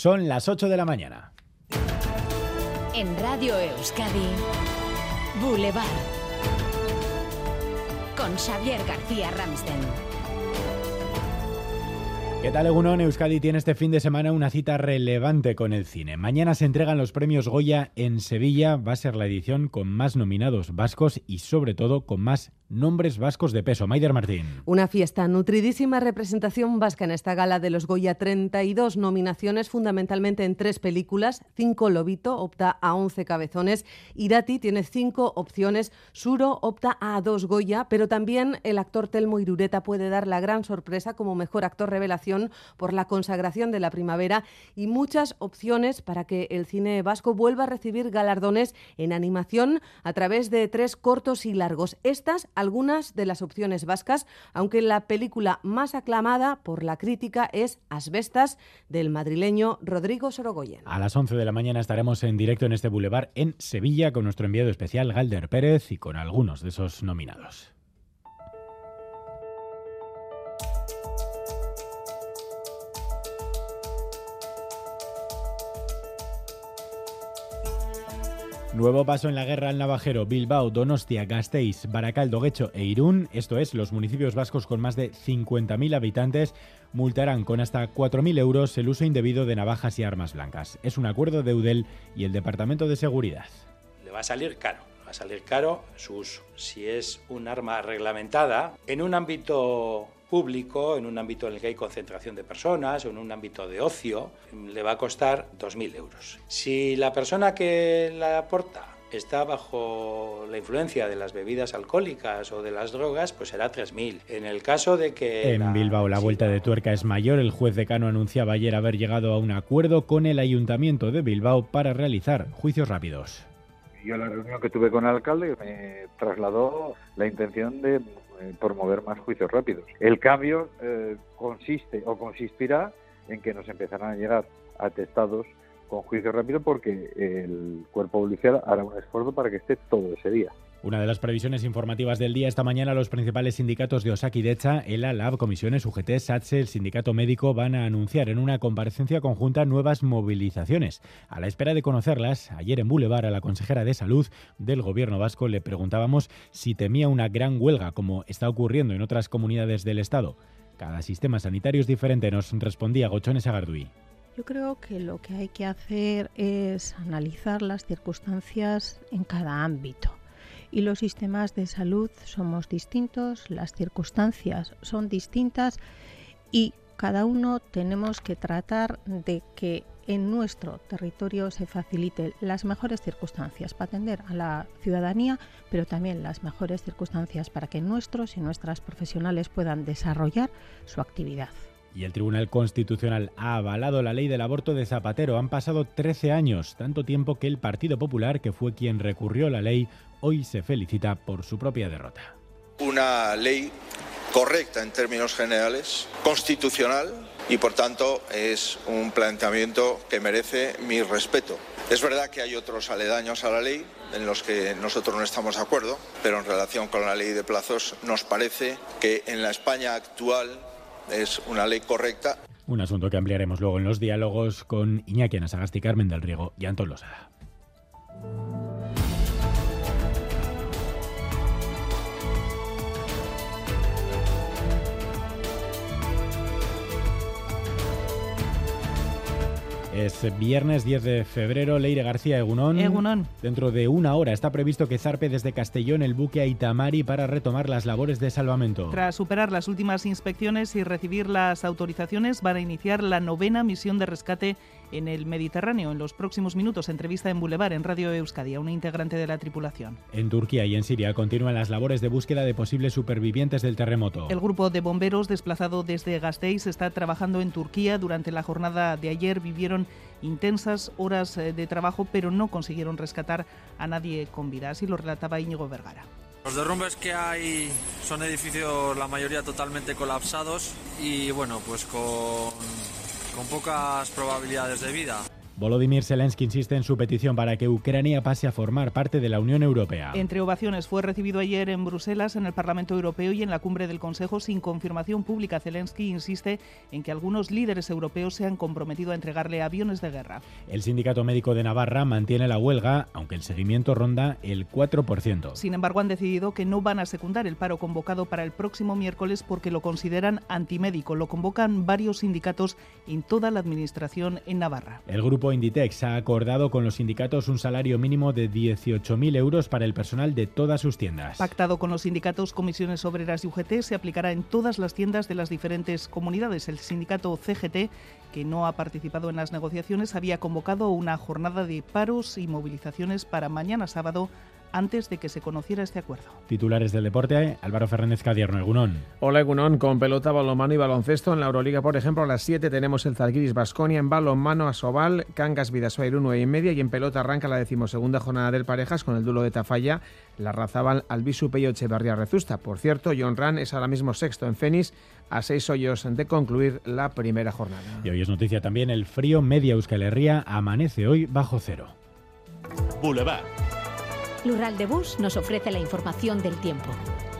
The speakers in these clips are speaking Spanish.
Son las 8 de la mañana. En Radio Euskadi, Boulevard. Con Xavier García Ramsten. ¿Qué tal, Egunon? Euskadi tiene este fin de semana una cita relevante con el cine. Mañana se entregan los premios Goya en Sevilla. Va a ser la edición con más nominados vascos y, sobre todo, con más nombres vascos de peso. Maider Martín. Una fiesta, nutridísima representación vasca en esta gala de los Goya. 32 nominaciones, fundamentalmente en tres películas. Cinco Lobito opta a 11 cabezones. Irati tiene cinco opciones. Suro opta a dos Goya, pero también el actor Telmo Irureta puede dar la gran sorpresa como mejor actor revelación por la consagración de la primavera y muchas opciones para que el cine vasco vuelva a recibir galardones en animación a través de tres cortos y largos. Estas algunas de las opciones vascas, aunque la película más aclamada por la crítica es Asbestas del madrileño Rodrigo Sorogoyen. A las 11 de la mañana estaremos en directo en este bulevar en Sevilla con nuestro enviado especial Galder Pérez y con algunos de esos nominados. Nuevo paso en la guerra al navajero. Bilbao, Donostia, Gasteiz, Baracaldo, Guecho e Irún, esto es, los municipios vascos con más de 50.000 habitantes, multarán con hasta 4.000 euros el uso indebido de navajas y armas blancas. Es un acuerdo de UDEL y el Departamento de Seguridad. Le va a salir caro va a salir caro su uso. Si es un arma reglamentada, en un ámbito público, en un ámbito en el que hay concentración de personas o en un ámbito de ocio, le va a costar 2.000 euros. Si la persona que la aporta está bajo la influencia de las bebidas alcohólicas o de las drogas, pues será 3.000. En el caso de que... En Bilbao la vuelta de tuerca es mayor. El juez decano anunciaba ayer haber llegado a un acuerdo con el ayuntamiento de Bilbao para realizar juicios rápidos. Yo la reunión que tuve con el alcalde me trasladó la intención de promover más juicios rápidos. El cambio eh, consiste o consistirá en que nos empezarán a llegar atestados con juicio rápido porque el cuerpo policial hará un esfuerzo para que esté todo ese día. Una de las previsiones informativas del día esta mañana, los principales sindicatos de Osaki Decha, ELA, LAB, Comisiones, UGT, SATSE, el Sindicato Médico van a anunciar en una comparecencia conjunta nuevas movilizaciones. A la espera de conocerlas, ayer en Boulevard a la consejera de Salud del Gobierno vasco le preguntábamos si temía una gran huelga como está ocurriendo en otras comunidades del Estado. Cada sistema sanitario es diferente, nos respondía Gochones Agardui. Yo creo que lo que hay que hacer es analizar las circunstancias en cada ámbito y los sistemas de salud somos distintos, las circunstancias son distintas y cada uno tenemos que tratar de que en nuestro territorio se faciliten las mejores circunstancias para atender a la ciudadanía, pero también las mejores circunstancias para que nuestros y nuestras profesionales puedan desarrollar su actividad. Y el Tribunal Constitucional ha avalado la ley del aborto de Zapatero. Han pasado 13 años, tanto tiempo que el Partido Popular, que fue quien recurrió la ley, hoy se felicita por su propia derrota. Una ley correcta en términos generales, constitucional y por tanto es un planteamiento que merece mi respeto. Es verdad que hay otros aledaños a la ley en los que nosotros no estamos de acuerdo, pero en relación con la ley de plazos nos parece que en la España actual es una ley correcta. Un asunto que ampliaremos luego en los diálogos con Iñaki Anasagasti, Carmen del Riego y Antón Losada. Es viernes 10 de febrero. Leire García Egunón. Egunón. Dentro de una hora está previsto que zarpe desde Castellón el buque Aitamari para retomar las labores de salvamento. Tras superar las últimas inspecciones y recibir las autorizaciones, van a iniciar la novena misión de rescate en el Mediterráneo. En los próximos minutos, entrevista en Boulevard, en Radio Euskadi, a una integrante de la tripulación. En Turquía y en Siria continúan las labores de búsqueda de posibles supervivientes del terremoto. El grupo de bomberos desplazado desde Gasteiz está trabajando en Turquía. Durante la jornada de ayer vivieron intensas horas eh, de trabajo, pero no consiguieron rescatar a nadie con vida. Así lo relataba Íñigo Vergara. Los derrumbes que hay son edificios, la mayoría totalmente colapsados y bueno, pues con con pocas probabilidades de vida. Volodymyr Zelensky insiste en su petición para que Ucrania pase a formar parte de la Unión Europea. Entre ovaciones fue recibido ayer en Bruselas, en el Parlamento Europeo y en la cumbre del Consejo sin confirmación pública. Zelensky insiste en que algunos líderes europeos se han comprometido a entregarle aviones de guerra. El sindicato médico de Navarra mantiene la huelga, aunque el seguimiento ronda el 4%. Sin embargo, han decidido que no van a secundar el paro convocado para el próximo miércoles porque lo consideran antimédico. Lo convocan varios sindicatos en toda la administración en Navarra. El grupo Inditex ha acordado con los sindicatos un salario mínimo de 18.000 euros para el personal de todas sus tiendas. Pactado con los sindicatos, comisiones obreras y UGT, se aplicará en todas las tiendas de las diferentes comunidades. El sindicato CGT, que no ha participado en las negociaciones, había convocado una jornada de paros y movilizaciones para mañana sábado antes de que se conociera este acuerdo. Titulares del deporte, Álvaro Fernández Cadierno, Egunón. Hola Egunón, con pelota, balonmano y baloncesto. En la Euroliga, por ejemplo, a las 7 tenemos el Zalgiris Basconia en balonmano a Sobal, Cangas Vidasoa 1 y media y en pelota arranca la decimosegunda jornada del Parejas con el duelo de Tafalla, la Razabal Albisu Peyo Echeverría Rezusta. Por cierto, John Ran es ahora mismo sexto en Fénix a seis hoyos de concluir la primera jornada. Y hoy es noticia también el frío media Euskal Herria amanece hoy bajo cero. Boulevard. Lural de Bus nos ofrece la información del tiempo.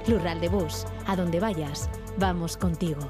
Lural de Bus, a donde vayas, vamos contigo.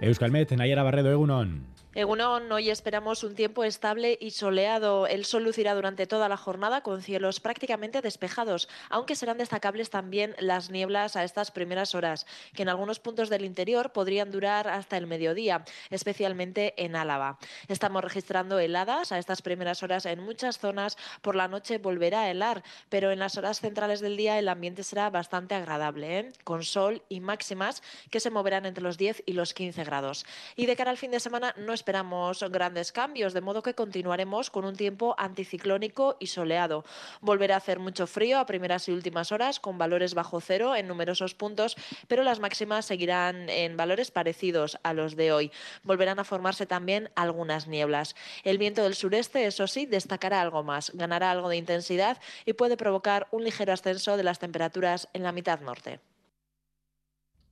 Euskalmet, Nayara Barredo, Egunon. Egunon, hoy esperamos un tiempo estable y soleado. El sol lucirá durante toda la jornada con cielos prácticamente despejados, aunque serán destacables también las nieblas a estas primeras horas, que en algunos puntos del interior podrían durar hasta el mediodía, especialmente en Álava. Estamos registrando heladas a estas primeras horas en muchas zonas. Por la noche volverá a helar, pero en las horas centrales del día el ambiente será bastante agradable, ¿eh? con sol y máximas que se moverán entre los 10 y los 15 grados. Y de cara al fin de semana no esperamos grandes cambios, de modo que continuaremos con un tiempo anticiclónico y soleado. Volverá a hacer mucho frío a primeras y últimas horas, con valores bajo cero en numerosos puntos, pero las máximas seguirán en valores parecidos a los de hoy. Volverán a formarse también algunas nieblas. El viento del sureste, eso sí, destacará algo más, ganará algo de intensidad y puede provocar un ligero ascenso de las temperaturas en la mitad norte.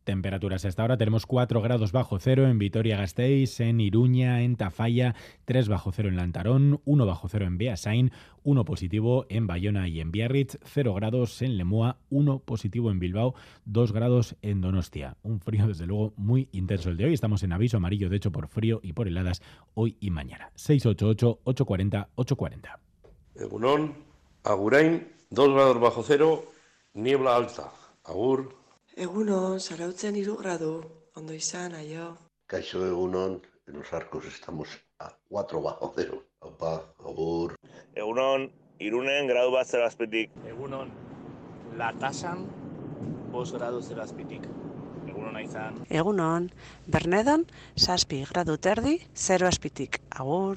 Temperaturas hasta ahora tenemos 4 grados bajo cero en Vitoria-Gasteiz, en Iruña, en Tafalla, 3 bajo cero en Lantarón, 1 bajo cero en Beasain, 1 positivo en Bayona y en Biarritz, 0 grados en Lemoa, 1 positivo en Bilbao, 2 grados en Donostia. Un frío desde luego muy intenso el de hoy. Estamos en aviso amarillo de hecho por frío y por heladas hoy y mañana. 688-840-840. Egunon, Agurain, 2 grados bajo cero, niebla alta. Agur. Egunon, Zarautzen iru gradu, ondo izan, aio. Caixo Egunon, en los arcos estamos a 4 bajo cero. Opa, agur. Egunon, irunen gradu bat zero azpitik. Egunon, latasan, bos gradu zero azpitik. Egunon izan. Egunon, Bernedon, saspi gradu terdi, zero azpitik. Agur.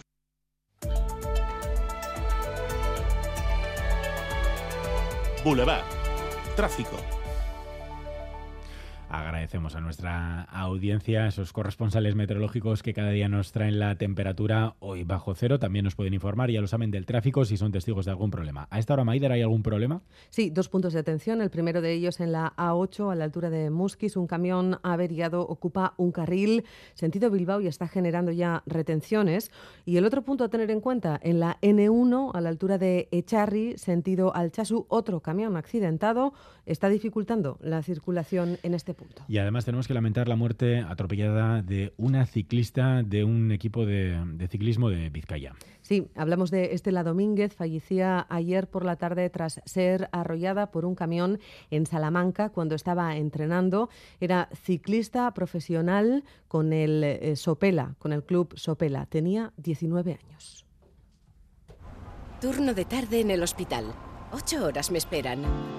Boulevard. Tráfico. Agradecemos a nuestra audiencia, esos corresponsales meteorológicos que cada día nos traen la temperatura hoy bajo cero. También nos pueden informar, ya lo saben, del tráfico si son testigos de algún problema. ¿A esta hora, Maider, hay algún problema? Sí, dos puntos de atención. El primero de ellos en la A8, a la altura de Musquis. Un camión averiado ocupa un carril sentido Bilbao y está generando ya retenciones. Y el otro punto a tener en cuenta, en la N1, a la altura de Echarri, sentido Alchazu, otro camión accidentado está dificultando la circulación en este punto. Y además tenemos que lamentar la muerte atropellada de una ciclista de un equipo de, de ciclismo de Vizcaya. Sí, hablamos de Estela Domínguez, fallecía ayer por la tarde tras ser arrollada por un camión en Salamanca cuando estaba entrenando. Era ciclista profesional con el eh, Sopela, con el club Sopela. Tenía 19 años. Turno de tarde en el hospital. Ocho horas me esperan.